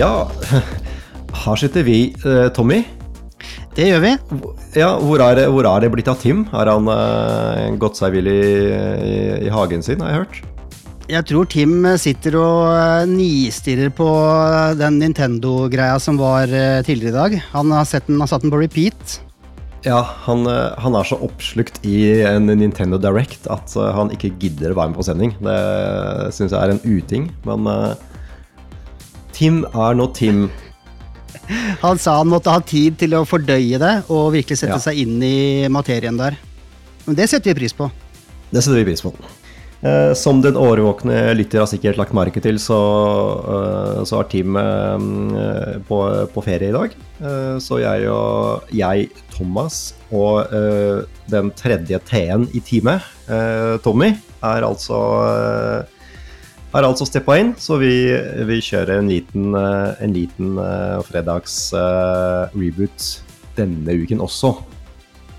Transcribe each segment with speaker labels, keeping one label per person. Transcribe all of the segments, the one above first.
Speaker 1: Ja, her sitter vi, eh, Tommy.
Speaker 2: Det gjør vi.
Speaker 1: Ja, hvor er, hvor er det blitt av Tim? Har han uh, gått seg vill i, i, i, hagen sin, har jeg hørt?
Speaker 2: Jeg tror Tim sitter og uh, nistirrer på den Nintendo-greia som var uh, tidligere i dag. Han har, sett den, har satt den på repeat.
Speaker 1: Ja, han, han, er så oppslukt i en Nintendo Direct at han ikke gidder å være med på sending. Det syns jeg er en uting, men Tim er nå Tim.
Speaker 2: Han sa han måtte ha tid til å fordøye det og virkelig sette ja. seg inn i materien der. Men det setter vi pris på.
Speaker 1: Det setter vi pris på. Eh, som den årvåkne lytter har sikkert lagt merke til, så, eh, så har Tim eh, på, på, ferie i dag. Så jeg og jeg, Thomas, og den tredje T-en i teamet, Tommy, er altså har altså steppa inn, så vi, vi, kjører en liten, eh, en liten uh, fredags-reboot uh, denne uken også.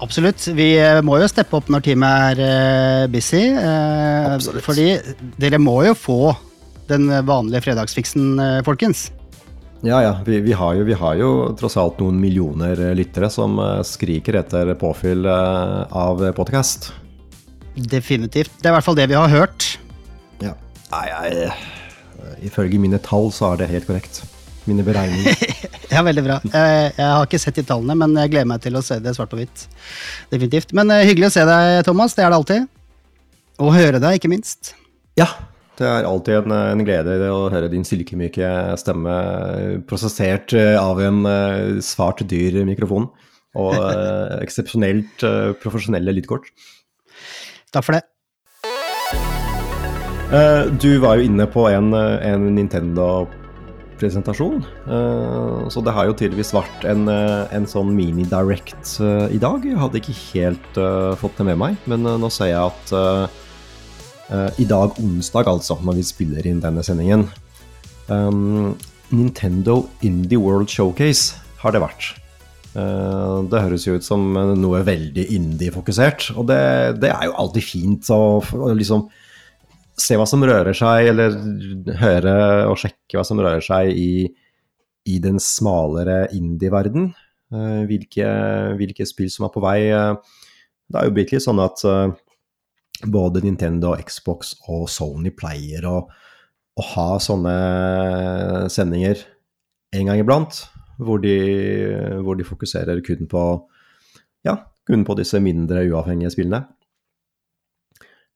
Speaker 2: Absolutt. Vi må jo steppe opp når teamet er busy.
Speaker 1: Absolutt.
Speaker 2: Fordi dere må jo få den vanlige fredagsfiksen, folkens.
Speaker 1: Ja, ja. Vi, vi, har jo, vi, har jo, tross alt noen millioner lyttere som skriker etter påfyll av podcast.
Speaker 2: Definitivt. Det er i hvert fall det vi har hørt.
Speaker 1: Nei, jeg, ifølge mine tall så er det helt korrekt. Mine beregninger.
Speaker 2: ja, veldig bra. Jeg, jeg, har ikke sett de tallene, men jeg gleder meg til å se det svart på hvitt. Definitivt. Men uh, hyggelig å se deg, Thomas. Det er det alltid. Og høre deg, ikke minst.
Speaker 1: Ja, det er alltid en, en glede å høre din silkemyke stemme prosessert eh, av en svart dyr mikrofon. Og uh, eksepsjonelt uh, profesjonelle lydkort.
Speaker 2: Takk for det.
Speaker 1: Eh, du var jo inne på en, eh, en Nintendo-presentasjon. Eh, så det har jo tydeligvis vært en, en sånn mini-direct i dag. Jeg hadde ikke helt fått det med meg, men nå ser jeg at i dag, onsdag altså, når vi spiller inn denne sendingen Nintendo Indie World Showcase har det vært. Det høres jo ut som noe veldig indie-fokusert, og det, det, er jo alltid fint å liksom se hva som rører seg, eller høre og sjekke hva som rører seg i, i den smalere indie-verden. Uh, hvilke, hvilke, spill som er på vei. Uh, det er jo virkelig sånn at uh, både Nintendo, Xbox og Sony pleier å, å, ha sånne sendinger en gang iblant, hvor de, hvor de fokuserer kun på, ja, kun på disse mindre uavhengige spillene.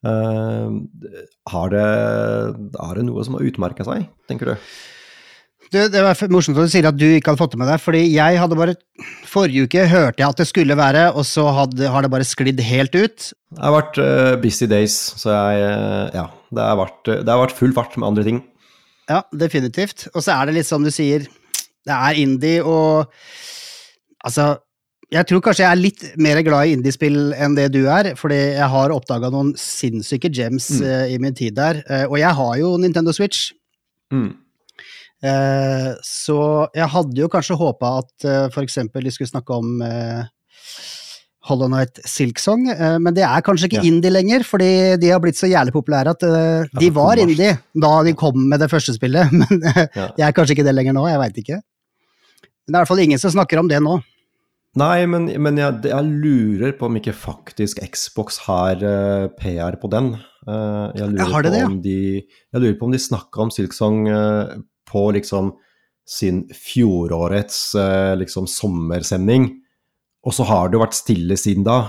Speaker 1: Uh, har det, har det noe som har utmerka seg, tenker du?
Speaker 2: Det, det var morsomt at du sier at du ikke hadde fått det med deg, fordi jeg hadde bare Forrige uke hørte jeg at det skulle være, og så hadde, har det bare sklidd helt ut.
Speaker 1: Det har vært uh, busy days, så jeg uh, Ja. Det har, vært, det har vært full fart med andre ting.
Speaker 2: Ja, definitivt. Og så er det litt som du sier, det er indie, og altså jeg tror kanskje jeg er litt mer glad i indiespill enn det du er, fordi jeg har oppdaga noen sinnssyke gems mm. uh, i min tid der. Uh, og jeg har jo Nintendo Switch. Mm. Uh, så jeg hadde jo kanskje håpa at uh, f.eks. de skulle snakke om Hollow Night Silksong, men det er kanskje ikke ja. indie lenger, fordi de har blitt så jævlig populære at de var indie da de kom med det første spillet, men ja. de er kanskje ikke det lenger nå, jeg veit ikke. Men det er i hvert fall ingen som snakker om det nå.
Speaker 1: Nei, men, men jeg, jeg, lurer på om ikke faktisk Xbox har uh, PR på den. Uh, jeg, lurer
Speaker 2: har det det, ja.
Speaker 1: de, jeg lurer på om de snakka om Silksong uh, på liksom sin fjorårets liksom sommersending. Og så har det jo vært stille siden da,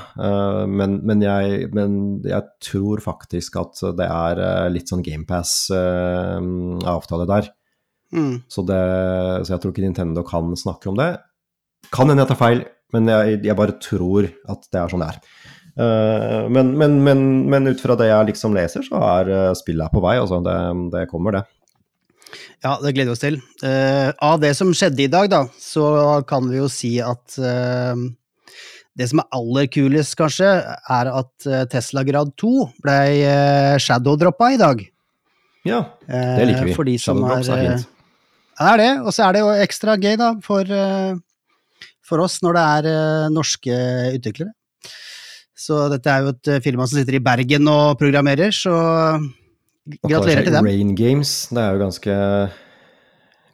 Speaker 1: men, men, jeg, men, jeg, tror faktisk at det er litt sånn GamePass-avtale der. Mm. Så, det, så jeg tror ikke Nintendo kan snakke om det. Kan hende jeg tar feil, men jeg, jeg, bare tror at det er sånn det er. Uh, men, men, men, men, ut fra det jeg liksom leser, så er uh, spillet på vei. Altså. Det, det, kommer, det.
Speaker 2: Ja, det gleder vi oss til. Uh, av det som skjedde i dag, da, så kan vi jo si at det som er aller kulest, kanskje, er at Tesla grad 2 ble shadowdroppa i dag.
Speaker 1: Ja, det liker vi.
Speaker 2: For de som er, er er det, og så er det jo ekstra gøy, da, for for oss når det er uh, norske utviklere. Så dette er jo et uh, firma som sitter i Bergen og programmerer, så gratulerer til dem.
Speaker 1: Rain Games, det er jo ganske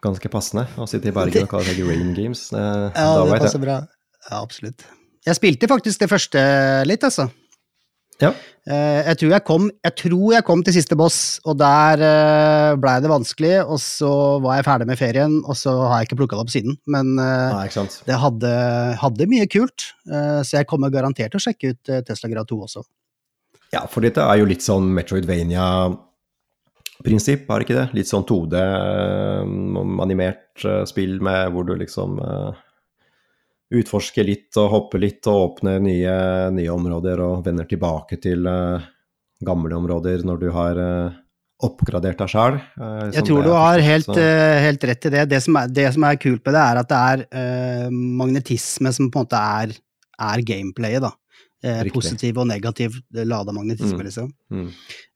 Speaker 1: ganske passende å sitte i Bergen og kalle seg Rain Games. Det,
Speaker 2: Ja, det passer
Speaker 1: jeg.
Speaker 2: bra. Ja, absolutt. Jeg spilte faktisk det første litt, altså.
Speaker 1: Ja.
Speaker 2: Eh, Jeg tror jeg kom, jeg tror jeg kom til siste boss, og der eh, blei det vanskelig, og så var jeg ferdig med ferien, og så har jeg ikke plukka det opp siden. Men eh,
Speaker 1: Nei,
Speaker 2: det hadde, hadde mye kult, så jeg kommer garantert til å sjekke ut Tesla Grad 2 også.
Speaker 1: Ja, for dette er jo litt sånn Metroidvania-prinsipp, er det ikke det? Litt sånn 2D-animert eh, spill med hvor du liksom eh, utforsker litt og hoppe litt og åpne nye, nye områder og vender tilbake til uh, gamle områder når du har uh, oppgradert deg sjøl.
Speaker 2: Jeg tror du har helt, eh, helt rett i det. Det som, er, det som er kult med det, er at det er eh, magnetisme som på en måte er, er gameplayet, da. Eh, positiv og negativ lada magnetisme,
Speaker 1: Mm.
Speaker 2: liksom.
Speaker 1: mm.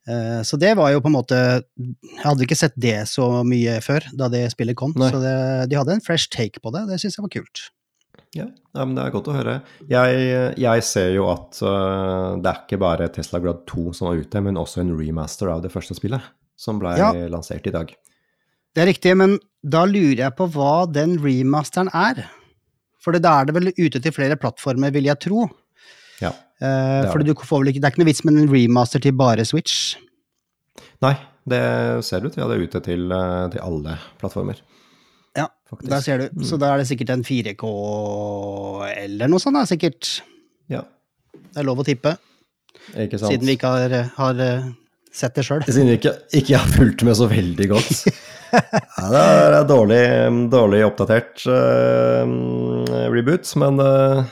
Speaker 2: Eh, så det var jo på en måte Jeg hadde ikke sett det så mye før, da det spillet kom.
Speaker 1: Nei.
Speaker 2: Så det, de hadde en fresh take på det. Det syns jeg var kult.
Speaker 1: Ja, ja, men det er godt å høre. Jeg, jeg ser jo at uh, det er ikke bare Tesla Grad 2 som var ute, men også en remaster av det første spillet, som ble
Speaker 2: Ja.
Speaker 1: lansert i dag.
Speaker 2: Det er riktig, men da lurer jeg på hva den remasteren er. For da er det vel ute til flere plattformer, vil jeg tro.
Speaker 1: Ja.
Speaker 2: det
Speaker 1: er
Speaker 2: for
Speaker 1: det.
Speaker 2: du får vel ikke, det er ikke noe vits med en remaster til bare Switch.
Speaker 1: Nei, det ser ut til at det er ute til, øh, til alle plattformer.
Speaker 2: Ja,
Speaker 1: faktisk.
Speaker 2: Der ser du.
Speaker 1: Mm.
Speaker 2: Så da er det sikkert en 4K eller noe sånt, da, sikkert.
Speaker 1: Ja,
Speaker 2: Det er lov å tippe,
Speaker 1: ikke sant.
Speaker 2: siden vi ikke har, har eh, sett det sjøl.
Speaker 1: Siden vi ikke, ikke har fulgt med så veldig godt. ja, det er dårlig, dårlig oppdatert uh, reboot, men uh,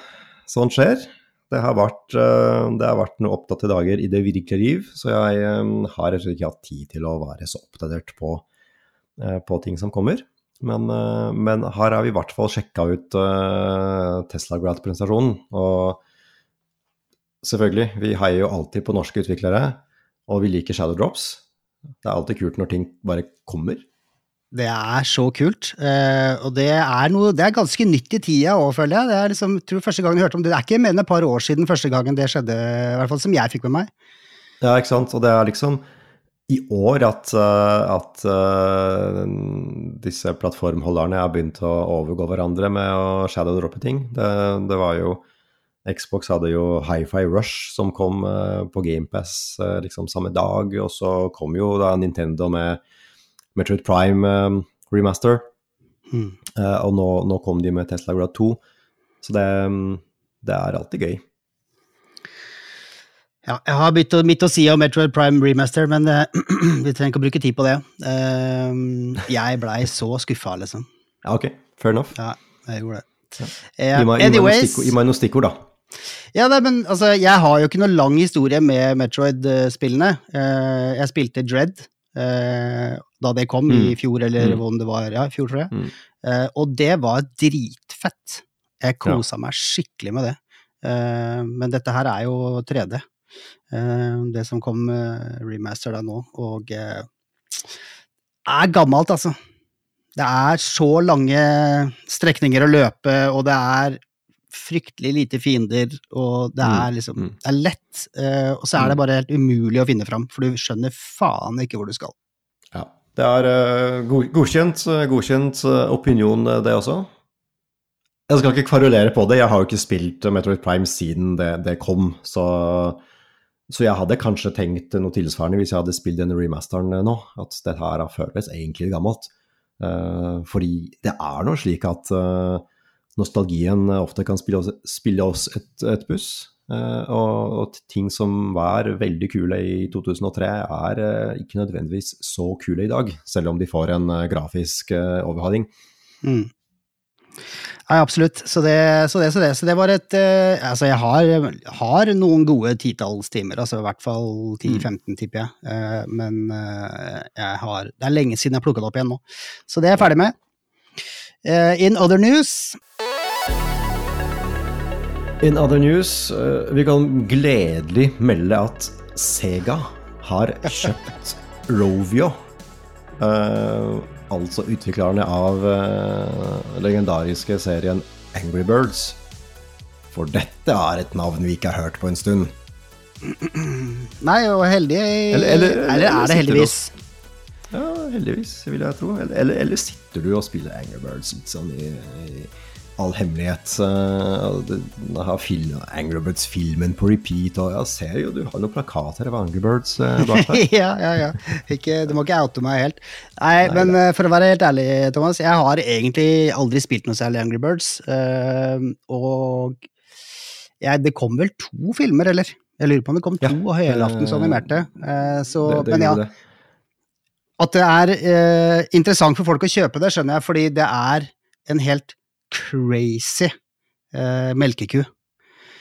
Speaker 1: sånt skjer. Det har, vært, det har vært noen opptatte dager i det virkelige liv, så jeg har rett og slett ikke hatt tid til å være så oppdatert på, på ting som kommer. Men, øh, men her har vi i hvert fall sjekka ut øh, Tesla Grad-presentasjonen, og selvfølgelig, vi heier jo alltid på norske utviklere, og vi liker Shadow Drops. Det er alltid kult når ting bare kommer.
Speaker 2: Det er så kult. eh, og det er, noe, det er ganske nytt i tida òg, føler jeg. Det er liksom, tror første gangen jeg hørte om det, det er ikke mer enn et par år siden første gangen det skjedde, i hvert fall som jeg fikk med meg.
Speaker 1: Ja, ikke sant. Og det er liksom i år at, eh, at eh, disse plattformholderne har begynt å overgå hverandre med å shadow-droppe ting. Det, det var jo Xbox hadde jo Hi-Fi Rush som kom eh, på GamePass liksom samme dag, og så kom jo da Nintendo med Metroid Prime remaster,
Speaker 2: Mm.
Speaker 1: og nå, nå kom de med Tesla Grad 2. Så det, mm, det er alltid gøy.
Speaker 2: Ja, jeg har begynt å- mitt å si om Metroid Prime Remaster, men eh, vi trenger ikke å bruke tid på det. Uh, jeg blei så skuffa, liksom.
Speaker 1: Ja, ok, fair enough.
Speaker 2: Ja, jeg gjorde det.
Speaker 1: Ja.
Speaker 2: Eh,
Speaker 1: Gi meg, gi meg stikkord, gi meg noen stikkord, da.
Speaker 2: Ja, nei, men altså, jeg har jo ikke noe lang historie med Metroid-spillene. Uh, jeg spilte Dread uh, da det kom i
Speaker 1: Mm.
Speaker 2: fjor, eller
Speaker 1: Mm.
Speaker 2: om det var ja, i fjor, tror jeg.
Speaker 1: Mm.
Speaker 2: Uh, og det var dritfett. Jeg kosa meg skikkelig med det. Men dette her er jo 3D. Eh, det som kom eh, remaster da nå, og eh, er gammelt, altså. Det er så lange strekninger å løpe, og det er fryktelig lite fiender, og det
Speaker 1: Mm,
Speaker 2: er liksom
Speaker 1: mm.
Speaker 2: Det er lett, og så er det
Speaker 1: Mm.
Speaker 2: bare helt umulig å finne fram, for du skjønner faen ikke hvor du skal.
Speaker 1: Ja. Det er godkjent, godkjent opinion, det også. Jeg skal ikke kvarulere på det, jeg har jo ikke spilt Metroid Prime siden det, det kom, så, så jeg hadde kanskje tenkt noe tilsvarende hvis jeg hadde spilt denne remasteren eh, nå, at dette her har føltes egentlig gammelt. Uh, fordi det er nå slik at uh, nostalgien ofte kan spille oss, spille oss et, et buss. Uh, og, og ting som var veldig kule i 2003, er ikke nødvendigvis så kule i dag, selv om de får en grafisk overhaling.
Speaker 2: Mm. Nei, absolutt. Så det, så det, så det. Så det var et eh, Altså, jeg har, har noen gode titallstimer, altså i hvert fall 10-15, tipper jeg. Eh, men eh, jeg har Det er lenge siden jeg plukka det opp igjen nå. Så det er jeg ferdig med. Eh, in other news
Speaker 1: In other news, eh, vi kan gledelig melde at Sega har kjøpt Rovio. Eh, altså utviklerne av uh, legendariske serien Angry Birds. For dette er et navn vi ikke har hørt på en stund.
Speaker 2: Nei, og heldig
Speaker 1: Eller- eller-
Speaker 2: eller er det heldigvis?
Speaker 1: Ja, heldigvis, vil jeg tro. Eller, eller, sitter du og spiller Angry Birds litt sånn i, i all hemmelighet. Uh, har film, Angry Birds-filmen på repeat, og jeg ser jo du har noen plakater av Angry Birds uh, bak
Speaker 2: deg. ja, ja, ja. Ikke, du må ikke oute meg helt. Nei, Nei men det. for å være helt ærlig, Thomas, jeg har egentlig aldri spilt noe særlig Angry Birds. Uh, og jeg, det kom vel to filmer, eller? Jeg lurer på om det kom to ja, helaftensanimerte. Uh, så, det, det men ja. At det er interessant for folk å kjøpe det, skjønner jeg, fordi det er en helt crazy eh, melkeku.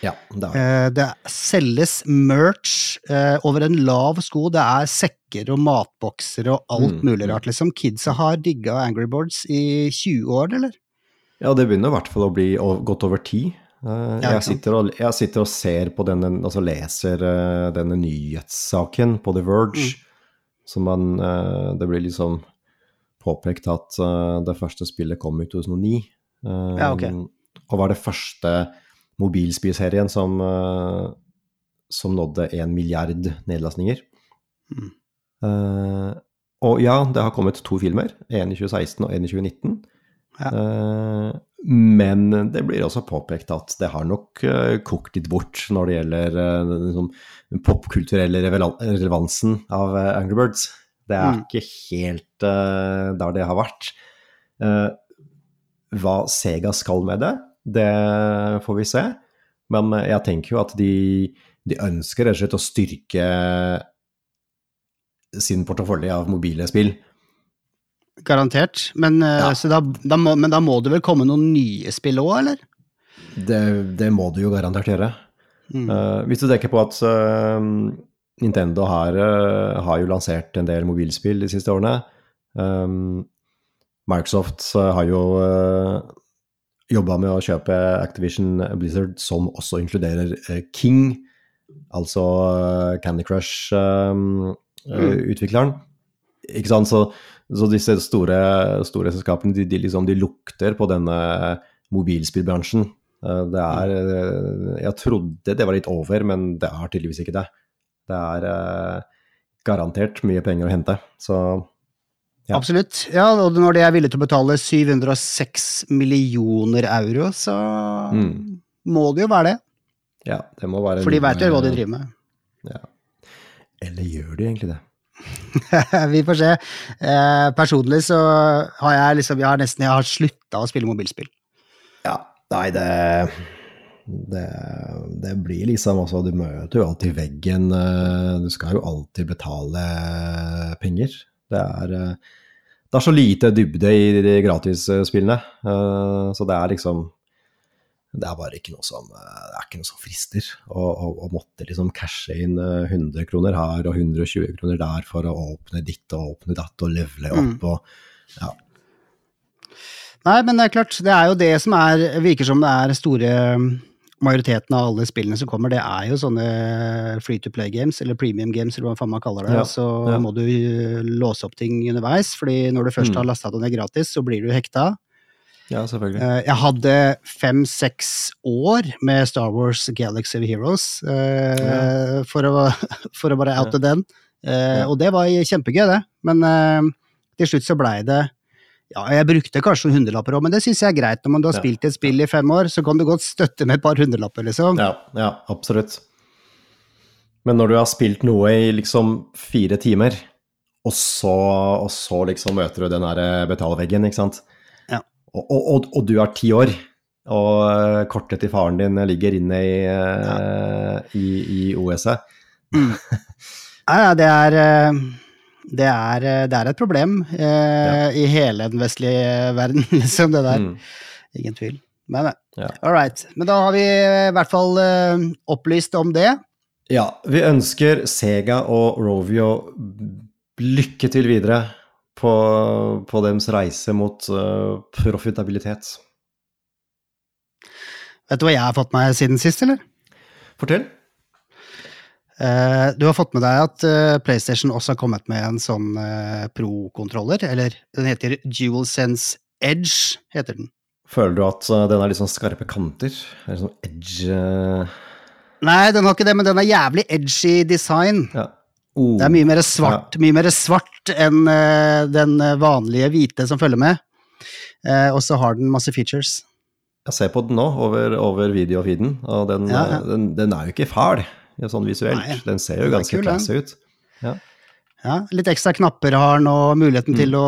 Speaker 1: Ja,
Speaker 2: det, eh, det selges merch eh, over en lav sko. Det er sekker og matbokser og alt mm. mulig rart, liksom. Kidsa har digga Angry Boards i 20 år, eller?
Speaker 1: Ja, det begynner i hvert fall å bli godt over tid. Uh, jeg, sitter og, jeg, sitter og, ser på denne, altså leser uh, denne nyhetssaken på The Verge, mm. som man uh, Det blir liksom påpekt at det første spillet kom i 2009.
Speaker 2: Ja, okay. Um,
Speaker 1: og var det første mobilspillserien som, uh, som nådde én milliard nedlastninger. Mm. Uh, og ja, det har kommet to filmer. En i 2016 og en i 2019. Ja. Uh, men det blir også påpekt at det har nok uh, kokt litt bort når det gjelder uh, liksom, den popkulturelle relevansen av Angry Birds. Det er mm. ikke helt der det har vært. Hva Sega skal med det, det får vi se. Men jeg tenker jo at de, de ønsker rett og slett å styrke sin portefølje av mobile spill.
Speaker 2: Garantert. Men, eh, ja. da, da må, men, da, må, det vel komme noen nye spill òg, eller?
Speaker 1: Det, det, må du jo garantert gjøre. Mm. Uh, hvis du tenker på at uh, Nintendo har, uh, har, jo lansert en del mobilspill de siste årene. Um, Microsoft har jo eh, jobba med å kjøpe Activision Blizzard, som også inkluderer uh, King, altså uh, Candy Crush-utvikleren. Mm. Ikke sant? Så, så disse store, store selskapene de, de, liksom, de, lukter på denne mobilspillbransjen. Det er Jeg trodde det var litt over, men det er tydeligvis ikke det. Det er garantert mye penger å hente. Så
Speaker 2: ja. Absolutt. Ja, og når de er villige til å betale 706 millioner euro, så mm. må det jo være det.
Speaker 1: Ja, det må være
Speaker 2: For de veit jo hva de driver med.
Speaker 1: Ja. Eller gjør de egentlig det?
Speaker 2: vi får se. Eh, personlig så har jeg liksom Jeg har nesten jeg har slutta å spille mobilspill.
Speaker 1: Ja, nei, det det, det, blir liksom altså, Du møter jo alltid veggen. Eh, du skal jo alltid betale penger. Det er, eh, det er så lite dybde i de gratisspillene, eh, så det er liksom det er bare ikke noe som, eh, det er ikke noe som frister. Å, å, å måtte liksom cashe inn 100 kroner her og 120 kroner der for å åpne ditt og åpne datt og levele opp mm. og ja.
Speaker 2: Nei, men det er klart, det er jo det som er, virker som det er store majoriteten av alle spillene som kommer, det er jo sånne free to play games, eller premium games, eller hva faen man kaller det. Ja, så ja. må du eh, låse opp ting underveis, fordi når du først mm. har lasta det ned gratis, så blir du hekta.
Speaker 1: Ja, selvfølgelig.
Speaker 2: Eh, jeg hadde fem-seks år med Star Wars Galaxy of Heroes ja. for, å, for, å, bare oute den. Og det var kjempegøy, det. Men til slutt så blei det ja, jeg brukte kanskje noen hundrelapper òg, men det syns jeg er greit. Når man har spilt et spill i fem år, så kan du godt støtte med et par hundrelapper, liksom.
Speaker 1: Ja, ja, absolutt. Men når du har spilt noe i liksom fire timer, og så, og så liksom møter du den der eh, betalveggen, ikke sant,
Speaker 2: ja.
Speaker 1: og, og, og, du er ti år, og eh, kortet til faren din ligger inne i, ja. Eh, i, i OS-et
Speaker 2: mm. Ja, det er det er, eh, det er, et problem eh, ja. i hele den vestlige verden, liksom, det der. Mm. Ingen tvil. Men eh, ja. all right. Men da har vi i hvert fall eh, opplyst om det.
Speaker 1: Ja. Vi ønsker Sega og Rovio lykke til videre på, på deres reise mot uh, profitabilitet.
Speaker 2: Vet du hva jeg har fått meg siden sist, eller?
Speaker 1: Fortell.
Speaker 2: Uh, du har fått med deg at uh, PlayStation også har kommet med en sånn uh, pro-kontroller, eller den heter DualSense Edge, heter den.
Speaker 1: Føler du at den har litt sånn skarpe kanter? Er det sånn edge
Speaker 2: Nei, den har ikke det, men den er jævlig edgy design.
Speaker 1: Ja. Oh,
Speaker 2: Det er mye mer svart, mye mer svart enn eh, den vanlige hvite som følger med. Eh, og så har den masse features.
Speaker 1: Jeg ser på den nå over, over videofeeden, og den,
Speaker 2: Ja, ja.
Speaker 1: Den, den er jo ikke fæl ja, sånn visuelt.
Speaker 2: Nei,
Speaker 1: den ser jo
Speaker 2: den
Speaker 1: ganske
Speaker 2: kul,
Speaker 1: classy ut. Ja.
Speaker 2: Ja, litt ekstra knapper har den, og muligheten
Speaker 1: Mm.
Speaker 2: til å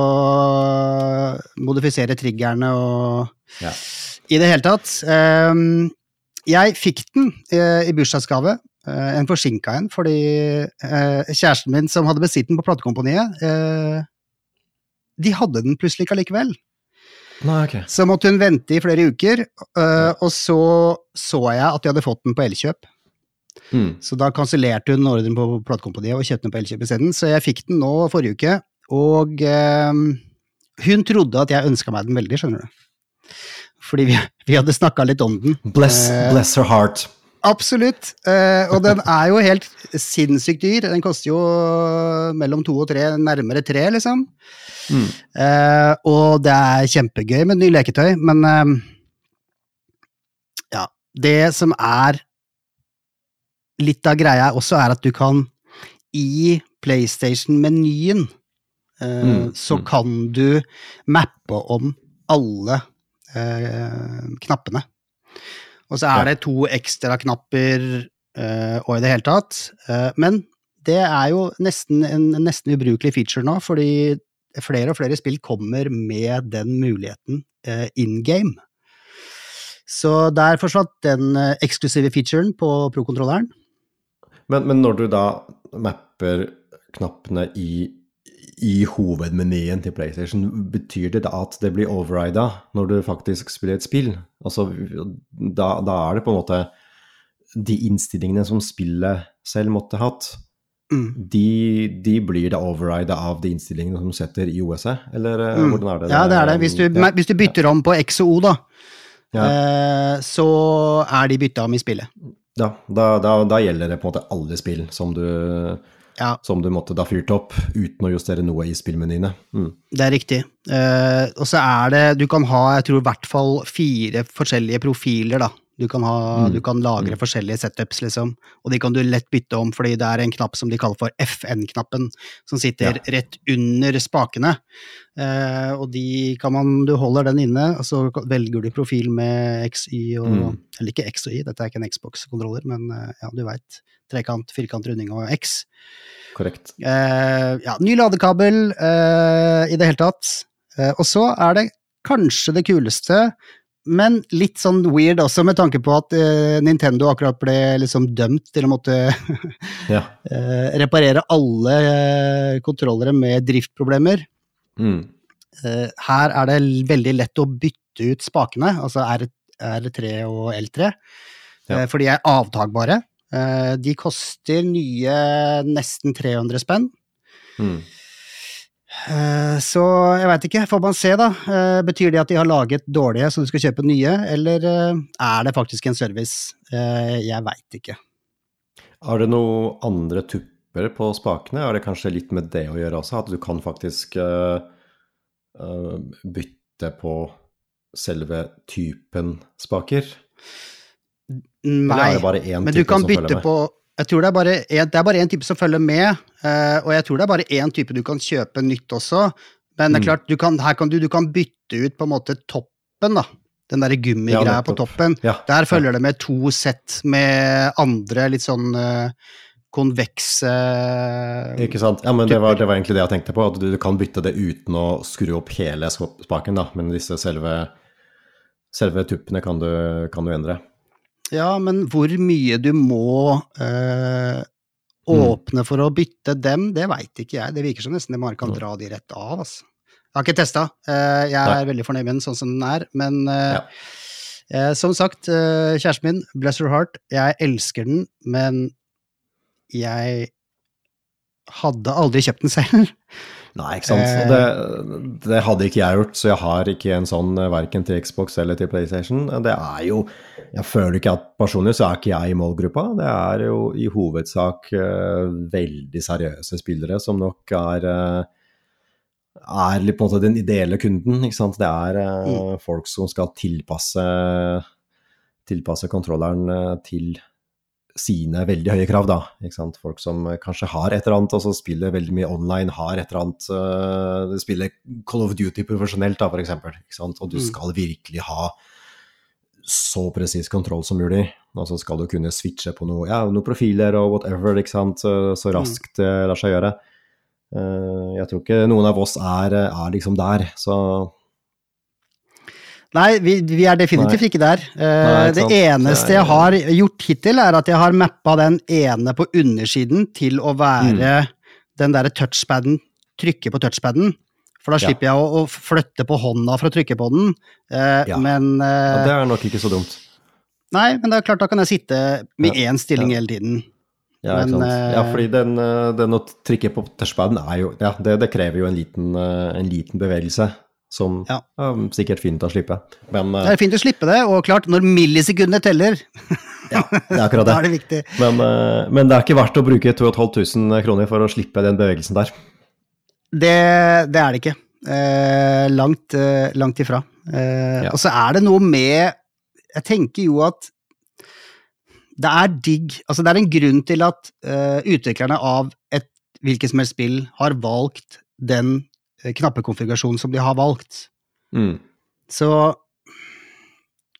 Speaker 2: modifisere triggerne og
Speaker 1: Ja.
Speaker 2: I det hele tatt. ehm, jeg fikk den eh, i bursdagsgave, eh, en forsinka en, fordi kjæresten min som hadde bestilt den på platekomponiet, de hadde den plutselig ikke allikevel.
Speaker 1: Nei, okay.
Speaker 2: Så måtte hun vente i flere uker, og så så jeg at de hadde fått den på Elkjøp.
Speaker 1: Mm.
Speaker 2: Så da kansellerte hun ordren på platekompaniet og kjøpte den på Elkjøp isteden. Så jeg fikk den nå forrige uke, og eh, hun trodde at jeg ønska meg den veldig, skjønner du. Fordi vi, vi hadde snakka litt om den.
Speaker 1: Bless,
Speaker 2: Eh,
Speaker 1: bless her heart.
Speaker 2: Absolutt. eh, og den er jo helt sinnssykt dyr. Den koster jo mellom to og tre, nærmere tre, liksom.
Speaker 1: Mm.
Speaker 2: Eh, og det er kjempegøy med ny leketøy, men eh, ja. Det som er litt av greia også, er at du kan i PlayStation-menyen eh,
Speaker 1: Mm,
Speaker 2: så
Speaker 1: mm.
Speaker 2: kan du mappe om alle eh, knappene. Og så er det to ekstra knapper eh, og i det hele tatt. Eh, men det er jo nesten en nesten ubrukelig feature nå, fordi flere og flere spill kommer med den muligheten in game. Så der forsvant den eksklusive featuren på pro-kontrolleren.
Speaker 1: Men, men når du da mapper knappene i, i hovedmenyen til PlayStation, betyr det da at det blir overrida når du faktisk spiller et spill? Altså, da, da er det på en måte de innstillingene som spillet selv måtte hatt,
Speaker 2: Mm.
Speaker 1: de, de blir da overrida av de innstillingene som setter i OS-et, eller eh,
Speaker 2: Mm.
Speaker 1: hvordan er det?
Speaker 2: Ja, det er det. Hvis du,
Speaker 1: Ja.
Speaker 2: hvis du bytter om på X og O, da,
Speaker 1: Ja.
Speaker 2: eh, så er de bytta om i spillet.
Speaker 1: Ja, da, da, da gjelder det på en måte alle spill som du,
Speaker 2: Ja.
Speaker 1: som du måtte da fyrt opp uten å justere noe i spillmenyene. Mm.
Speaker 2: Det er riktig. Eh, og så er det Du kan ha, jeg tror i hvert fall fire forskjellige profiler, da. Du kan, ha,
Speaker 1: Mm.
Speaker 2: du kan lagre
Speaker 1: Mm.
Speaker 2: forskjellige setups, liksom. Og de kan du lett bytte om, fordi det er en knapp som de kaller for FN-knappen, som sitter
Speaker 1: Ja.
Speaker 2: rett under spakene. Eh, og de kan man Du holder den inne, og så velger du profil med X, Y og
Speaker 1: Mm.
Speaker 2: Eller ikke X og Y, dette er ikke en Xbox-kontroller, men eh, ja, du veit. Trekant, firkant, runding og X.
Speaker 1: Korrekt.
Speaker 2: Eh, ja, ny ladekabel eh, i det hele tatt. Eh, og så er det kanskje det kuleste, men litt sånn weird også, med tanke på at uh, Nintendo akkurat ble liksom dømt til å måtte
Speaker 1: Ja.
Speaker 2: uh, reparere alle uh, kontrollere med driftproblemer.
Speaker 1: Mm.
Speaker 2: Her er det veldig lett å bytte ut spakene, altså R, R3 og L3,
Speaker 1: Ja.
Speaker 2: for de er avtagbare. De koster nye nesten 300 spenn.
Speaker 1: Mm.
Speaker 2: Eh, Så jeg veit ikke, får man se da. Eh, Betyr det at de har laget dårlige så du skal kjøpe nye, eller eh, er det faktisk en service? Jeg veit ikke.
Speaker 1: Er det noen andre tupper på spakene? Er det kanskje litt med det å gjøre også? At du kan faktisk bytte på selve typen spaker?
Speaker 2: Nei,
Speaker 1: er
Speaker 2: men du kan bytte på Jeg tror det er bare det er bare én type som følger med, eh, og jeg tror det er bare én type du kan kjøpe nytt også. Men det er
Speaker 1: Mm.
Speaker 2: klart, du kan, her kan du, du kan bytte ut på en måte toppen, da. Den derre
Speaker 1: Ja,
Speaker 2: på toppen.
Speaker 1: Ja,
Speaker 2: Der følger det med to sett med andre litt sånn eh, konvekse
Speaker 1: Ikke sant? Ja, men det var, det var egentlig det jeg tenkte på. At du, du kan bytte det uten å skru opp hele spaken, da. Men disse selve, selve tuppene kan du, kan du endre.
Speaker 2: Ja, men hvor mye du må eh,
Speaker 1: Mm.
Speaker 2: åpne for å bytte dem, det veit ikke jeg. Det virker som nesten det bare kan
Speaker 1: Mm.
Speaker 2: dra de rett av, altså. Jeg har ikke testa. Eh, jeg er
Speaker 1: Nei.
Speaker 2: veldig fornøyd med den sånn som den er, men eh,
Speaker 1: Ja.
Speaker 2: eh, som sagt, eh, kjæresten min, bless her heart, jeg elsker den, men jeg hadde aldri kjøpt den selv.
Speaker 1: Nei, ikke sant.
Speaker 2: Eh.
Speaker 1: Det, det hadde ikke jeg gjort, så jeg har ikke en sånn eh, verken til Xbox eller til PlayStation. Det er jo Jeg føler ikke at personlig så er ikke jeg i målgruppa. Det er jo i hovedsak uh, veldig seriøse spillere som nok er uh, er litt på en måte den ideelle kunden. ikke sant? Det er eh, folk som skal tilpasse tilpasse kontrolleren til sine veldig høye krav, da. Ikke sant? Folk som kanskje har et eller annet, og så spiller veldig mye online, har et eller annet uh, Spiller Call of Duty profesjonelt, da, for eksempel. Ikke sant? Og du
Speaker 2: Mm.
Speaker 1: skal virkelig ha så presis kontroll som mulig. Og så skal du kunne switche på noe, ja, noen profiler og whatever, ikke sant? Så, så raskt det lar seg gjøre. Uh, jeg tror ikke noen av oss er, er liksom der, så
Speaker 2: Nei, vi, vi er definitivt
Speaker 1: Nei.
Speaker 2: ikke der. Uh,
Speaker 1: Nei,
Speaker 2: det eneste jeg har gjort hittil, er at jeg har mappa den ene på undersiden til å være
Speaker 1: Mm.
Speaker 2: den derre touchpaden, trykke på touchpaden. For da
Speaker 1: Ja.
Speaker 2: slipper jeg å, å flytte på hånda for å trykke på den. Uh,
Speaker 1: Ja.
Speaker 2: Men
Speaker 1: ja,
Speaker 2: eh,
Speaker 1: det er nok ikke så dumt.
Speaker 2: Nei, men det er klart, da kan jeg sitte med
Speaker 1: Ja,
Speaker 2: én stilling
Speaker 1: ja.
Speaker 2: hele tiden.
Speaker 1: Ja,
Speaker 2: Men,
Speaker 1: ja fordi den, den å trykke på touchpaden er jo Ja, det, det krever jo en liten, en liten bevegelse som
Speaker 2: Ja.
Speaker 1: ja, sikkert fint å slippe. Men eh,
Speaker 2: Det er fint å slippe det, og klart, når millisekundene teller,
Speaker 1: ja, det er akkurat
Speaker 2: da er
Speaker 1: det.
Speaker 2: det viktig.
Speaker 1: Men, eh, men det er ikke verdt å bruke 2500 kroner for å slippe den bevegelsen der.
Speaker 2: Det, det er det ikke. Eh, langt, eh, langt ifra. Eh,
Speaker 1: Ja.
Speaker 2: Og så er det noe med Jeg tenker jo at det er digg Altså, det er en grunn til at uh, utviklerne av et hvilket som helst spill har valgt den knappekonfigurasjonen som de har valgt.
Speaker 1: Mm.
Speaker 2: Så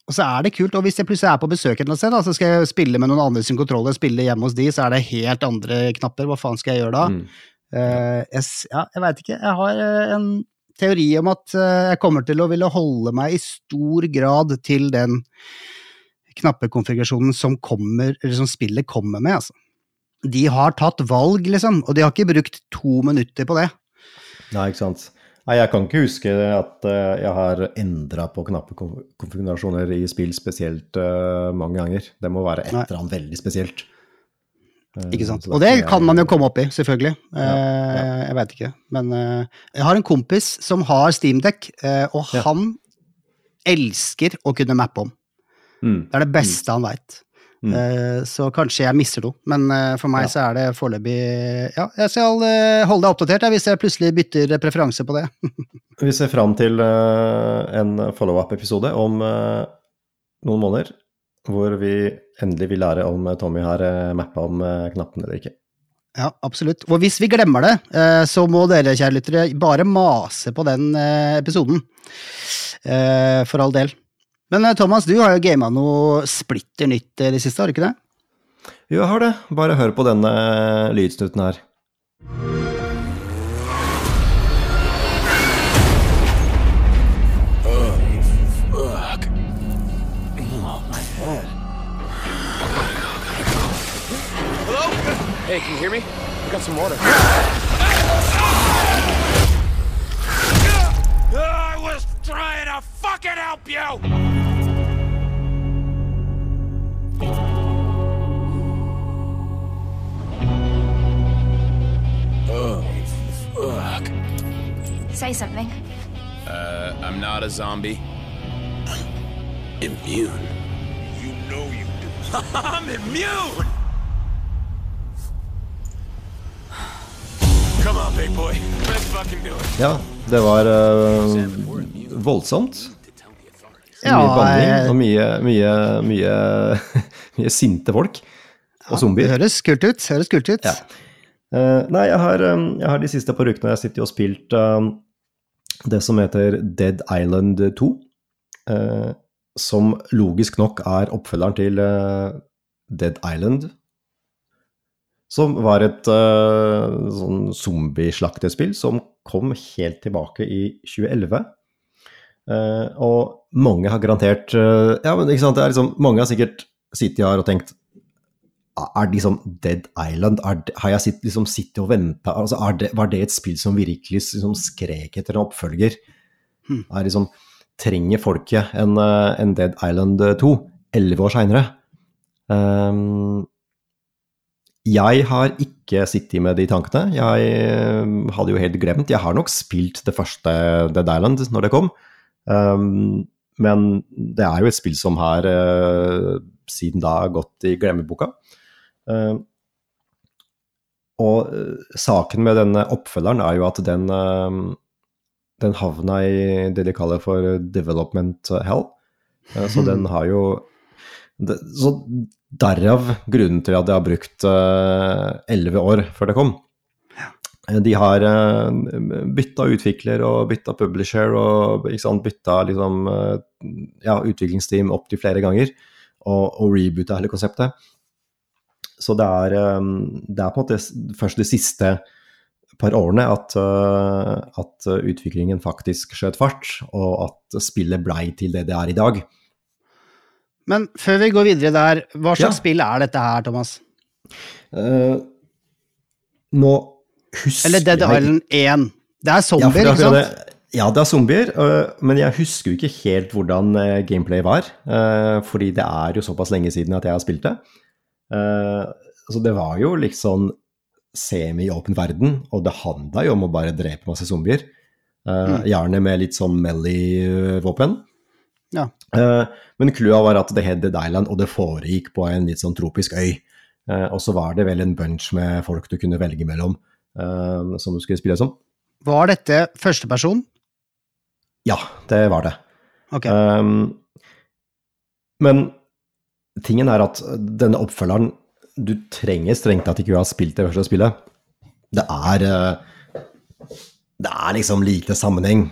Speaker 2: og så er det kult, og hvis jeg plutselig er på besøk et sted, da, så skal jeg spille med noen andre sin kontroller, spille hjemme hos de, så er det helt andre knapper. Hva faen skal jeg gjøre da?
Speaker 1: Mm.
Speaker 2: Uh, jeg, ja, jeg veit ikke. Jeg har eh, en teori om at eh, jeg kommer til å ville holde meg i stor grad til den knappekonfigurasjonen som kommer, eller som spillet kommer med, altså. De har tatt valg, liksom, og de har ikke brukt to minutter på det.
Speaker 1: Nei, ikke sant. Nei, jeg kan ikke huske at eh, jeg har endra på knappekonfigurasjoner i spill spesielt eh, mange ganger. Det må være et eller annet veldig spesielt. Eh,
Speaker 2: Ikke sant? Og det kan man jo komme opp i, selvfølgelig.
Speaker 1: Ja, ja.
Speaker 2: Jeg veit ikke. Men jeg har en kompis som har Steamdeck, og
Speaker 1: Ja.
Speaker 2: han elsker å kunne mappe om.
Speaker 1: Mm.
Speaker 2: Det er det beste han veit.
Speaker 1: Mm.
Speaker 2: Eh, Så kanskje jeg mister noe, men eh, for meg
Speaker 1: Ja.
Speaker 2: så er det foreløpig Ja, jeg skal eh, holde deg oppdatert hvis jeg plutselig bytter preferanse på det.
Speaker 1: Vi ser fram til en follow-up-episode om noen måneder, hvor vi endelig vil lære om Tommy har mappa om knappene eller ikke.
Speaker 2: Ja, absolutt. Og hvis vi glemmer det, så må dere, kjære lyttere, bare mase på den episoden. For all del. Men eh, Thomas, du har jo gama noe splitter nytt i det siste, har du ikke det?
Speaker 1: Jo, jeg har det. Bare hør på denne lydsnutten her.
Speaker 3: Fuck. Oh, my head. Hello? Hey, can you hear me? I got some water. I was trying to fucking help you!
Speaker 4: Say something.
Speaker 3: Uh, I'm not a zombie. Immune. You know you do. I'm immune! Come on, big boy. Let's fucking do it.
Speaker 1: Ja, det var uh, voldsomt.
Speaker 2: Ja,
Speaker 1: mye banning og mye, mye, mye, mye sinte folk. Og
Speaker 2: Det
Speaker 1: zombier.
Speaker 2: høres kult ut. Høres kult ut.
Speaker 1: Ja. Uh, nei, jeg har, um, jeg har de siste par ukene jeg sitter og spilt um, det som heter Dead Island 2. eh, som logisk nok er oppfølgeren til eh, Dead Island. Som var et eh, sånn zombieslaktespill som kom helt tilbake i 2011. Eh, og mange har garantert Ja, men ikke sant, det er liksom Mange har sikkert sittet her og tenkt er det liksom Dead Island? Er har jeg sitt, liksom sittet og venta altså det, Var det et spill som virkelig liksom skrek etter en oppfølger?
Speaker 2: Hmm.
Speaker 1: Er liksom, trenger folket en, eh, en Dead Island 2 elleve år seinere? Um, jeg har ikke sittet med de tankene. Jeg eh, hadde jo helt glemt. Jeg har nok spilt det første Dead Island når det kom. Um, men det er jo et spill som har uh, siden da gått i glemmeboka. Eh, og eh, saken med denne oppfølgeren er jo at den, eh, den havna i det de kaller for development hell. Så den har jo Så Derav grunnen til at jeg har brukt elleve år før det kom. De har bytta utvikler og bytta publisher og sant, bytta liksom, ja, utviklingsteam opptil flere ganger. Og, og reboota hele konseptet. Så det er, det er, på en måte først de siste par årene at, at utviklingen faktisk skjøt fart, og at spillet blei til det det er i dag.
Speaker 2: Men før vi går videre der, hva slags ja. spill er dette her, Thomas? Uh,
Speaker 1: nå husker
Speaker 2: Eller Dead Island 1. Det er zombier, ja, ikke sant?
Speaker 1: ja, det er zombier, uh, men jeg husker jo ikke helt hvordan uh, gameplay var. fordi det er jo såpass lenge siden at jeg har spilt det. Så det var jo liksom semi-åpen verden, og det handla jo om å bare drepe masse zombier. Mm. Gjerne med litt sånn Melly-våpen.
Speaker 2: Ja.
Speaker 1: Uh, men clouet var at det het Dead Island, og det foregikk på en litt sånn tropisk øy. Uh, og så var det vel en bunch med folk du kunne velge mellom, som du skulle spille som.
Speaker 2: Var dette førsteperson?
Speaker 1: Ja, det var det.
Speaker 2: Okay.
Speaker 1: Um, men tingen er at denne oppfølgeren Du trenger strengt tatt ikke å ha spilt det første spillet. Det er Det er liksom lite sammenheng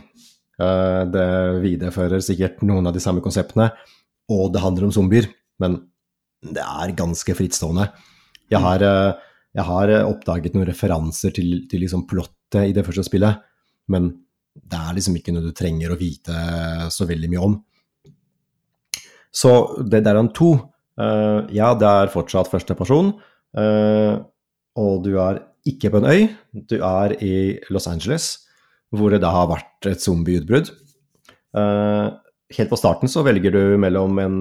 Speaker 1: Eh, det viderefører sikkert noen av de samme konseptene, og det handler om zombier, men det er ganske frittstående. Jeg har, eh, jeg har oppdaget noen referanser til, til liksom plottet i det første spillet, men det er liksom ikke noe du trenger å vite så veldig mye om. Så det er to. Uh, ja, det er fortsatt første person, uh, og du er ikke på en øy. Du er i Los Angeles hvor det da har vært et zombieutbrudd. Uh, helt på starten så velger du mellom en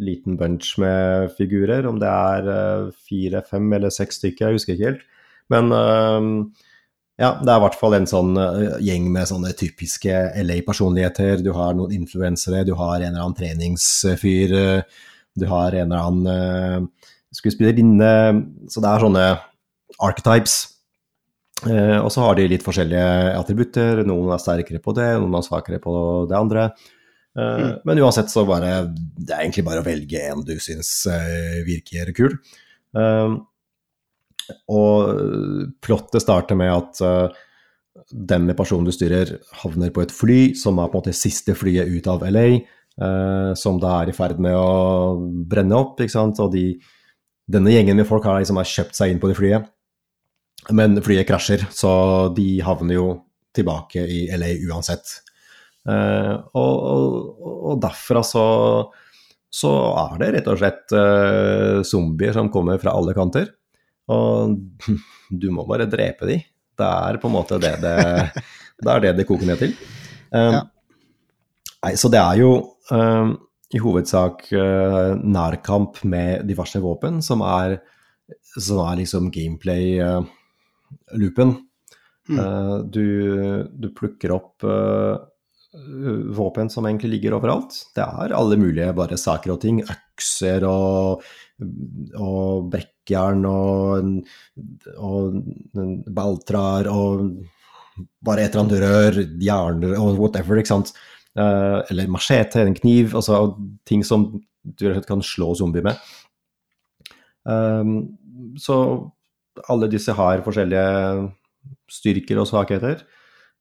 Speaker 1: liten bunch med figurer, om det er fire, fem eller seks stykker, jeg husker ikke helt. Men ja, det er i hvert fall en sånn gjeng med sånne typiske LA-personligheter. Du har noen influensere, du har en eller annen treningsfyr, du har en eller annen skuespillerinne. Så det er sånne archetypes. Uh, og så har de litt forskjellige attributter. Noen er sterkere på det, noen er svakere på det andre. Uh, mm. Men uansett så bare Det er egentlig bare å velge en du syns eh, virker kul. Eh, og plottet starter med at eh, denne personen du styrer, havner på et fly som er på en måte siste flyet ut av LA. Eh, som da er i ferd med å brenne opp, ikke sant. Og de, denne gjengen med folk har liksom har kjøpt seg inn på det flyet. Men flyet krasjer, så de havner jo tilbake i LA uansett. Uh, og, og, og, derfra så, så, er det rett og slett uh, zombier som kommer fra alle kanter. Og du må bare drepe de. Det er på en måte det det, det, det, det koker ned til. Um, ja. nei, så det er jo i hovedsak uh, nærkamp med diverse våpen som er, som er liksom gameplay uh, loopen. Mm. Uh, du, du, plukker opp uh, våpen som egentlig ligger overalt. Det er alle mulige bare saker og ting. Økser og, og brekkjern og, og, baltrar og bare et eller annet rør, hjerner og whatever, ikke sant. Uh, eller machete, en kniv, altså ting som du kan slå zombier med. Um, så alle disse har forskjellige styrker og svakheter.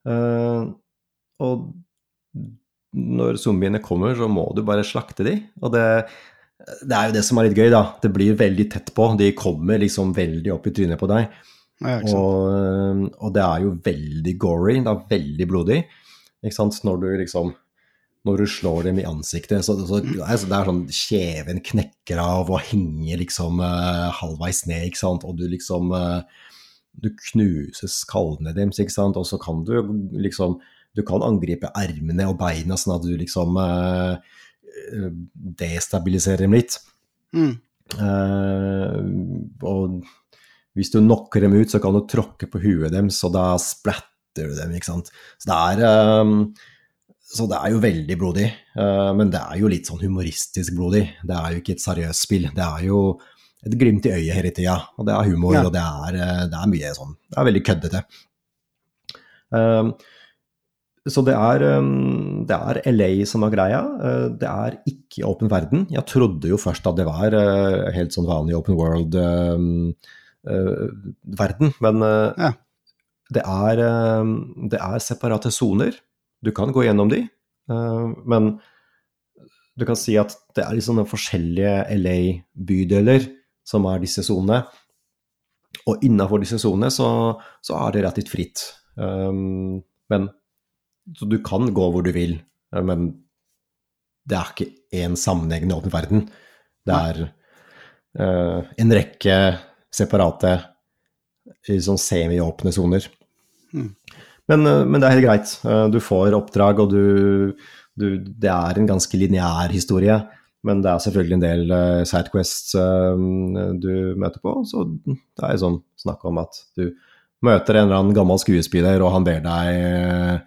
Speaker 1: Uh, og når zombiene kommer, så må du bare slakte de. Og det, det, er jo det som er litt gøy, da. Det blir veldig tett på. De kommer liksom veldig opp i trynet på deg. Ja, og, og, det er jo veldig gory, det er veldig blodig. Ikke sant? Når du liksom når du slår dem i ansiktet. Så, så, altså, det er sånn kjeven knekker av og henger liksom uh, halvveis ned, ikke sant. Og du liksom uh, Du knuser skallene deres, ikke sant. Og så kan du liksom Du kan angripe ermene og beina sånn at du liksom uh, destabiliserer dem litt. Mm. og hvis du knocker dem ut, så kan du tråkke på huet deres, og da splatter du dem, ikke sant. Så det er så det er jo veldig blodig, uh, men det er jo litt sånn humoristisk blodig. Det er jo ikke et seriøst spill. Det er jo et glimt i øyet hele tida, og det er humor, ja. og det er, uh, det er, mye sånn Det er veldig køddete. Uh, så det er, det er LA som er greia. Det er ikke åpen verden. Jeg trodde jo først at det var helt sånn vanlig open world-verden, men
Speaker 2: Ja.
Speaker 1: det, er, det er separate soner. Du kan gå gjennom de, men du kan si at det er liksom forskjellige LA-bydeler som er disse sonene. Og innafor disse sonene så, så er det relativt fritt. Um, men så du kan gå hvor du vil, eh, men det er ikke én sammenhengende åpen verden. Det er uh, en rekke separate sånn semi-åpne soner.
Speaker 2: Mm.
Speaker 1: Men, uh, men det er helt greit. Uh, du får oppdrag, og du, du Det er en ganske lineær historie. Men det er selvfølgelig en del uh, sidequests du møter på. Så det er jo sånn snakk om at du møter en eller annen gammel skuespiller, og han ber deg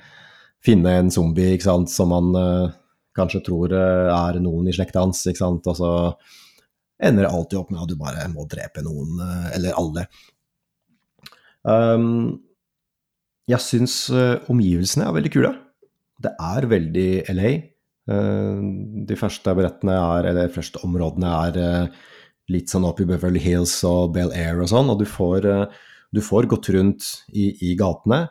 Speaker 1: finne en zombie ikke sant, som han uh, kanskje tror uh, er noen i slekta hans, ikke sant, og så ender det alltid opp med at du bare må drepe noen, uh, eller alle. Um, jeg syns omgivelsene er veldig kule. Det er veldig LA. de første brettene er, eller de første områdene er litt sånn opp i Beverly Hills og Bel Air og sånn, og du får, du får gått rundt i, i gatene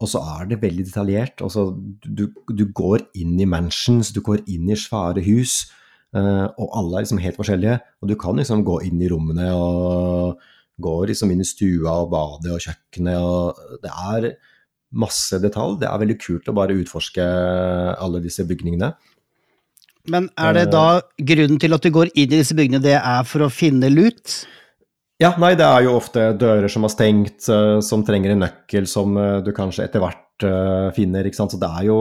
Speaker 1: og så er det veldig detaljert. Altså, du, du, går inn i mansions, du går inn i svære hus, og alle er liksom helt forskjellige. Og du kan liksom gå inn i rommene og gå liksom inn i stua og badet og kjøkkenet. og Det er masse detalj. Det er veldig kult å bare utforske alle disse bygningene.
Speaker 2: Men er det da grunnen til at du går inn i disse bygningene, det er for å finne lut?
Speaker 1: Ja, nei, det er jo ofte dører som er stengt, uh, som trenger en nøkkel som uh, du kanskje etter hvert uh, finner, ikke sant. Så det er jo,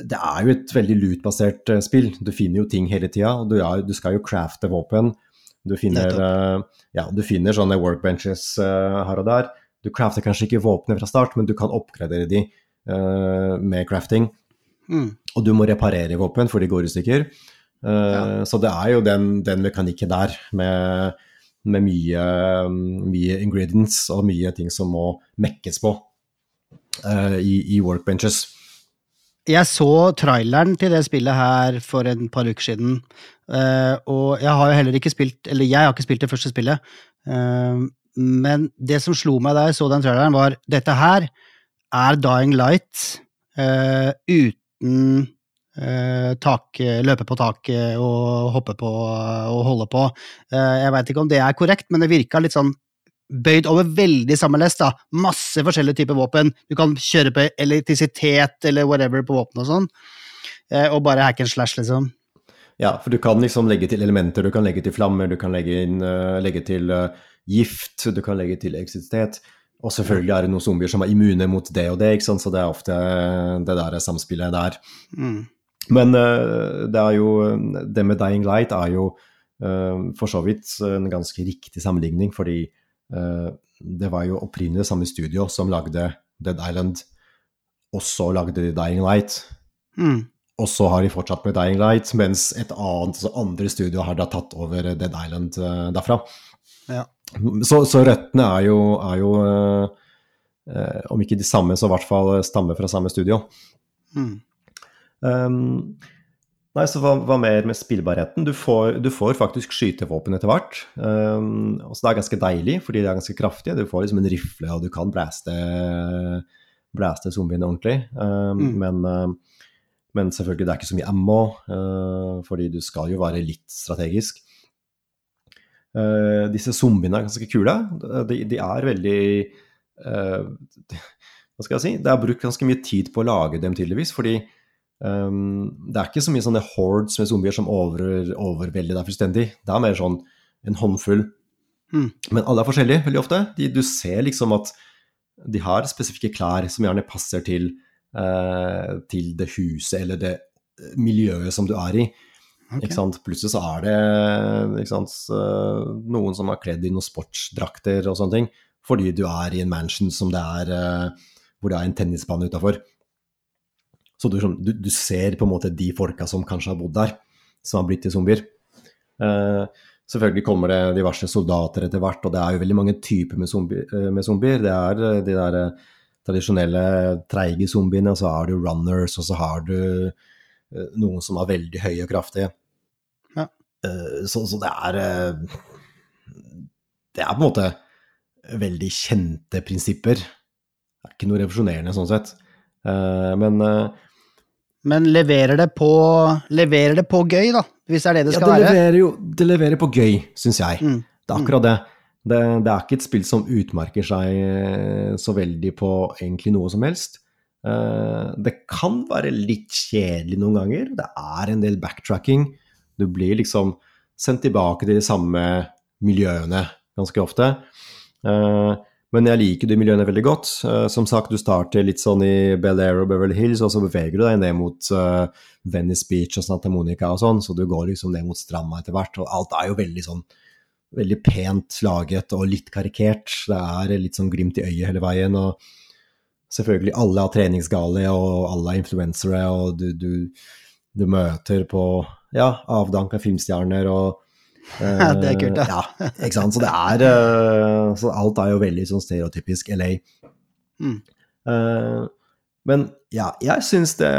Speaker 1: det er jo et veldig loot-basert spill. Du finner jo ting hele tida, og du, er, du, skal jo crafte våpen. Du finner, ja, du finner sånne workbenches her og der. Du crafter kanskje ikke våpenet fra start, men du kan oppgradere de med crafting.
Speaker 2: Mm.
Speaker 1: Og du må reparere våpen, for de går i stykker.
Speaker 2: Ja.
Speaker 1: Så det er jo den, den mekanikken der med med mye, mye, ingredients og mye ting som må mekkes på i, i, workbenches.
Speaker 2: Jeg så traileren til det spillet her for en par uker siden, uh, og jeg har jo heller ikke spilt Eller jeg har ikke spilt det første spillet, uh, men det som slo meg da jeg så den traileren, var dette her er Dying Light uten Uh, tak, løpe på taket og hoppe på og holde på. Jeg veit ikke om det er korrekt, men det virka litt sånn bøyd over veldig samme lest. da. Masse forskjellige typer våpen. Du kan kjøre på elektrisitet eller whatever på våpen og sånn. Uh, og bare hack and slash, liksom.
Speaker 1: Ja, for du kan liksom legge til elementer. Du kan legge til flammer, du kan legge, inn, legge til gift, du kan legge til elektrisitet. Og selvfølgelig er det noen zombier som er immune mot det og det, ikke sant? så det er ofte det der samspillet der.
Speaker 2: Mm.
Speaker 1: Men det er jo Det med Dying Light er jo for så vidt en ganske riktig sammenligning, fordi det var jo opprinnelig samme studio som lagde Dead Island, og så lagde de Dying Light.
Speaker 2: Mm.
Speaker 1: Og så har de fortsatt med Dying Light, mens et annet, altså andre studio har da tatt over Dead Island derfra.
Speaker 2: Ja.
Speaker 1: Så, så, røttene er jo, er jo om ikke de samme, så i hvert fall stammer fra samme studio.
Speaker 2: Mm.
Speaker 1: Um, nei, så hva, hva, mer med spillbarheten? Du får, du får faktisk skytevåpen etter hvert. Um, så det er ganske deilig, fordi de er ganske kraftige. Du får liksom en rifle, og du kan blæste, blæste zombiene ordentlig. Um,
Speaker 2: Mm.
Speaker 1: men, uh, men selvfølgelig, det er ikke så mye ammo, uh, fordi du skal jo være litt strategisk. Uh, disse zombiene er ganske kule. De, de er veldig uh, Hva skal jeg si? Det er brukt ganske mye tid på å lage dem, tydeligvis. Fordi um, det er ikke så mye sånne hordes med zombier som over, overvelder deg fullstendig. Det er mer sånn en håndfull.
Speaker 2: Mm.
Speaker 1: Men alle er forskjellige veldig ofte. De, du ser liksom at de har spesifikke klær som gjerne passer til, uh, til det huset eller det miljøet som du er i.
Speaker 2: Okay.
Speaker 1: Ikke sant? Plutselig så er det ikke sant, noen som er kledd i noen sportsdrakter og sånne ting, fordi du er i en mansion som det er, hvor det er en tennisbane utafor. Så du, du, du, ser på en måte de folka som kanskje har bodd der, som har blitt til zombier. Uh, selvfølgelig kommer det diverse soldater etter hvert, og det er jo veldig mange typer med, zombier. Med zombier. Det er de der tradisjonelle treige zombiene, og så har du runners, og så har du eh, noen som er veldig høye og kraftige.
Speaker 2: Ja.
Speaker 1: Eh, så, så det er eh, Det er på en måte veldig kjente prinsipper. Det er ikke noe revolusjonerende sånn sett. Eh, men eh,
Speaker 2: Men leverer det på, leverer det på gøy, da? Hvis det er det det
Speaker 1: ja,
Speaker 2: skal
Speaker 1: det
Speaker 2: være?
Speaker 1: leverer jo det leverer på gøy, syns jeg.
Speaker 2: Mm.
Speaker 1: Det er akkurat det. det. Det er ikke et spill som utmerker seg eh, så veldig på egentlig noe som helst. Eh, Det kan være litt kjedelig noen ganger. Det er en del backtracking. Du blir liksom sendt tilbake til de samme miljøene ganske ofte. Eh, Men jeg liker de miljøene veldig godt. Eh, Som sagt, du starter litt sånn i Bel Air og Beverly Hills, og så beveger du deg ned mot eh, Venice Beach og Santa Monica og sånn, så du går liksom ned mot stranda etter hvert. Og alt er jo veldig sånn veldig pent laget og litt karikert. Det er litt sånn glimt i øyet hele veien. og Selvfølgelig, alle er treningsgale, og alle er influensere, og du, du, du møter på ja, avdanka filmstjerner og
Speaker 2: det er kult, da.
Speaker 1: ja. Ikke sant. Så det er eh, Så alt er jo veldig sånn stereotypisk LA.
Speaker 2: Mm.
Speaker 1: Eh, men ja, jeg syns det,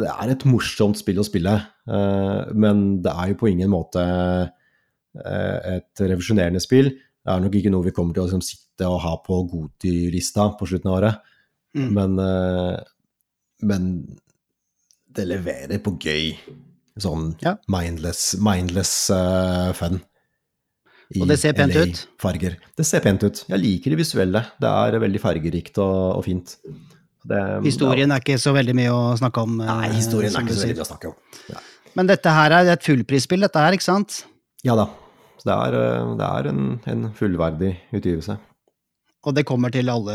Speaker 1: det er et morsomt spill å spille. eh, men det er jo på ingen måte eh, et revisjonerende spill. Det er nok ikke noe vi kommer til å liksom, sitte og ha på Goti-lista på slutten av året.
Speaker 2: Mm.
Speaker 1: Men, eh, men det leverer på gøy. Sånn
Speaker 2: Ja.
Speaker 1: mindless, mindless uh, fun. I
Speaker 2: Og det ser pent
Speaker 1: LA
Speaker 2: ut.
Speaker 1: Farger. Det ser pent ut. Jeg liker det visuelle. Det er veldig fargerikt og, og fint. Det,
Speaker 2: Historien er ikke så veldig mye å snakke om. eh,
Speaker 1: Nei, historien er ikke så veldig å snakke om. Ja,
Speaker 2: Men dette her er et fullprisspill, dette her, ikke sant?
Speaker 1: ja da. Så det er, eh, det er en, en fullverdig utgivelse.
Speaker 2: Og det kommer til alle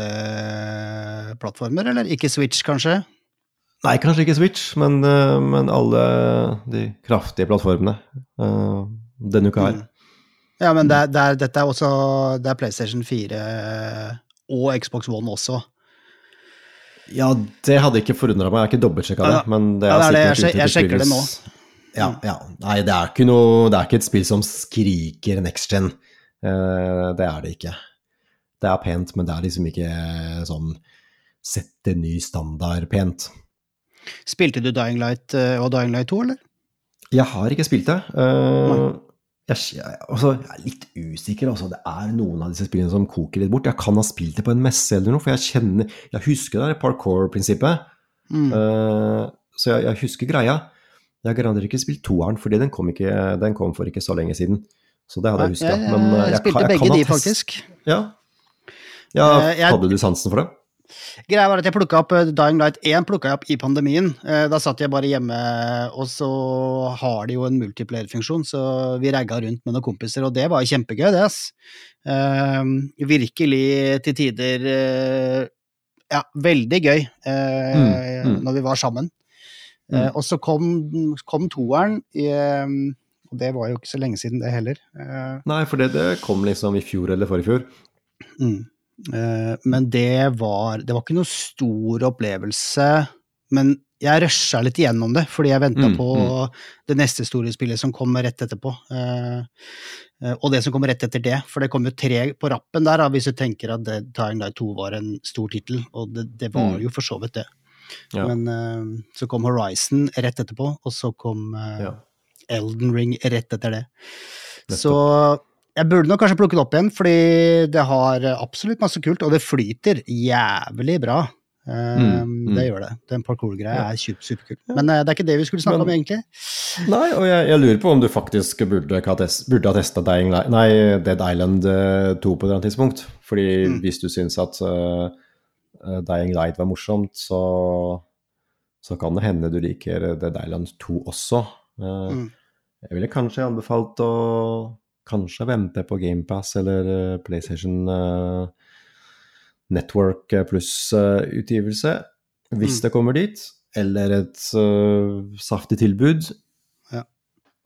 Speaker 2: plattformer, eller? Ikke Switch, kanskje?
Speaker 1: Nei, kanskje ikke Switch, men, eh, men alle de kraftige plattformene uh, denne uka her.
Speaker 2: Mm. Ja, men det er, det er, dette er også Det er PlayStation 4 og Xbox One også.
Speaker 1: Ja, det hadde ikke forundra meg. Jeg har ikke dobbeltsjekka det. Men det
Speaker 2: ja,
Speaker 1: er
Speaker 2: det er det. Jeg jeg sjekker det nå.
Speaker 1: Ja, ja. Nei, det er ikke noe Det er ikke et spill som skriker next gen. Uh, det er det ikke. Det er pent, men det er liksom ikke sånn sette ny standard pent.
Speaker 2: Spilte du Dying Light eh, og Dying Light 2, eller?
Speaker 1: Jeg har ikke spilt det.
Speaker 2: Uh,
Speaker 1: jeg, jeg, altså, jeg er litt usikker. Altså. Det er noen av disse spillene som koker litt bort. Jeg kan ha spilt det på en messe eller noe, for jeg kjenner Jeg husker det parkour-prinsippet.
Speaker 2: Mm.
Speaker 1: Uh, så jeg, husker greia. Jeg har garantert ikke spilt toeren, fordi den kom, ikke, den kom for ikke så lenge siden. Så det hadde jeg huska.
Speaker 2: jeg, spilte begge de, faktisk.
Speaker 1: Ja. ja Hadde du sansen for det?
Speaker 2: Greia var at jeg plukka opp eh, Dying Light 1 plukka jeg opp i pandemien. Eh, Da satt jeg bare hjemme, og så har de jo en multiplayer-funksjon, så vi ragga rundt med noen kompiser, og det var kjempegøy, det, ass. Eh, virkelig til tider eh, Ja, veldig gøy eh,
Speaker 1: Mm, mm.
Speaker 2: når vi var sammen. Eh, og så kom, kom toeren, i, eh, og det var jo ikke så lenge siden, det heller.
Speaker 1: Nei, for det, det kom liksom i fjor eller forrige fjor.
Speaker 2: Mm. Eh, men det var Det var ikke noe stor opplevelse. Men jeg rusha litt igjennom det, fordi jeg venta
Speaker 1: Mm,
Speaker 2: på
Speaker 1: mm.
Speaker 2: det neste store spillet som kom rett etterpå. Eh, eh, og det som kommer rett etter det, for det kom jo tre på rappen der, hvis du tenker at Dying Light 2 var en stor tittel, og det, det var
Speaker 1: Mm.
Speaker 2: jo for så vidt det.
Speaker 1: Ja.
Speaker 2: Men så kom Horizon rett etterpå, og så kom
Speaker 1: Ja.
Speaker 2: Elden Ring rett etter det.
Speaker 1: Nettopp.
Speaker 2: Så jeg burde nok kanskje plukke det opp igjen, fordi det har absolutt masse kult, og det flyter jævlig bra. Eh,
Speaker 1: Mm, mm.
Speaker 2: Det gjør det. Den parkour-greia
Speaker 1: Ja.
Speaker 2: er super, superkult. Men eh, det er ikke det vi skulle snakke
Speaker 1: Men-
Speaker 2: om, egentlig.
Speaker 1: Nei, og jeg, jeg lurer på om du faktisk burde, burde ha testa Dying Light, nei, Dead Island eh, 2 på et eller annet tidspunkt. Fordi
Speaker 2: Mm.
Speaker 1: hvis du syns at uh, eh, Dying Light var morsomt, så, så kan det hende du liker Dead Island 2 også.
Speaker 2: Uh.
Speaker 1: Jeg ville kanskje anbefalt å kanskje vente på GamePass eller eh, PlayStation eh, Network pluss-utgivelse, hvis
Speaker 2: Mm.
Speaker 1: det kommer dit. Eller et eh, saftig tilbud.
Speaker 2: Ja.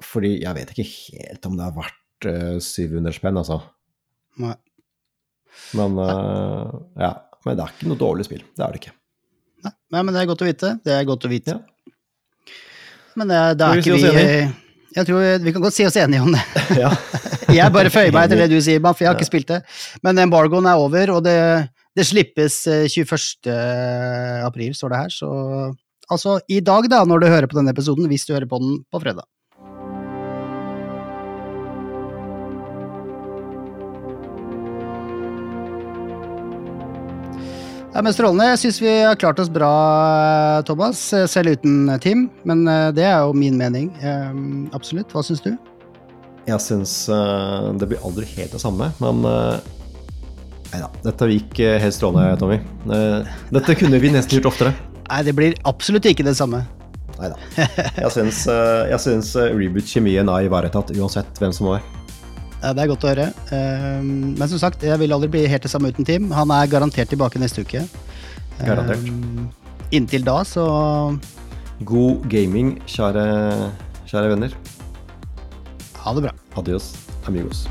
Speaker 1: Fordi jeg vet ikke helt om det er verdt eh, 700 spenn, altså.
Speaker 2: Nei.
Speaker 1: Men uh, ja. Men det er ikke noe dårlig spill. Det er det ikke.
Speaker 2: Nei. Nei, men det er godt å vite. Det er godt å vite.
Speaker 1: Ja.
Speaker 2: Men det,
Speaker 1: det
Speaker 2: er ikke vi? Jeg tror vi- kan godt si oss enige om det.
Speaker 1: ja.
Speaker 2: Jeg bare føyer meg etter det du sier, for jeg har
Speaker 1: Ja.
Speaker 2: ikke spilt det. Men embargoen er over, og det Det slippes eh, 21. april, står det her, så Altså i dag, da, når du hører på denne episoden, hvis du hører på den på fredag. Ja, men Strålende. Jeg syns vi har klart oss bra, Thomas, selv uten Tim. Men eh, det er jo min mening. Eh, Absolutt. Hva syns du?
Speaker 1: Jeg syns eh, det blir aldri helt det samme, men Nei da, dette gikk eh, helt strålende, Tommy. Eh, dette kunne vi nesten gjort oftere.
Speaker 2: Nei, det blir absolutt ikke det samme.
Speaker 1: Nei da. Jeg syns, syns reboot-kjemien er ivaretatt uansett hvem som var.
Speaker 2: Ja, det er godt å høre. Eh, Men som sagt, jeg vil aldri bli helt det samme uten Tim. Han er garantert tilbake neste uke.
Speaker 1: Garantert.
Speaker 2: Eh, Inntil da, så
Speaker 1: God gaming, kjære, kjære venner.
Speaker 2: ha det bra.
Speaker 1: Adios, amigos.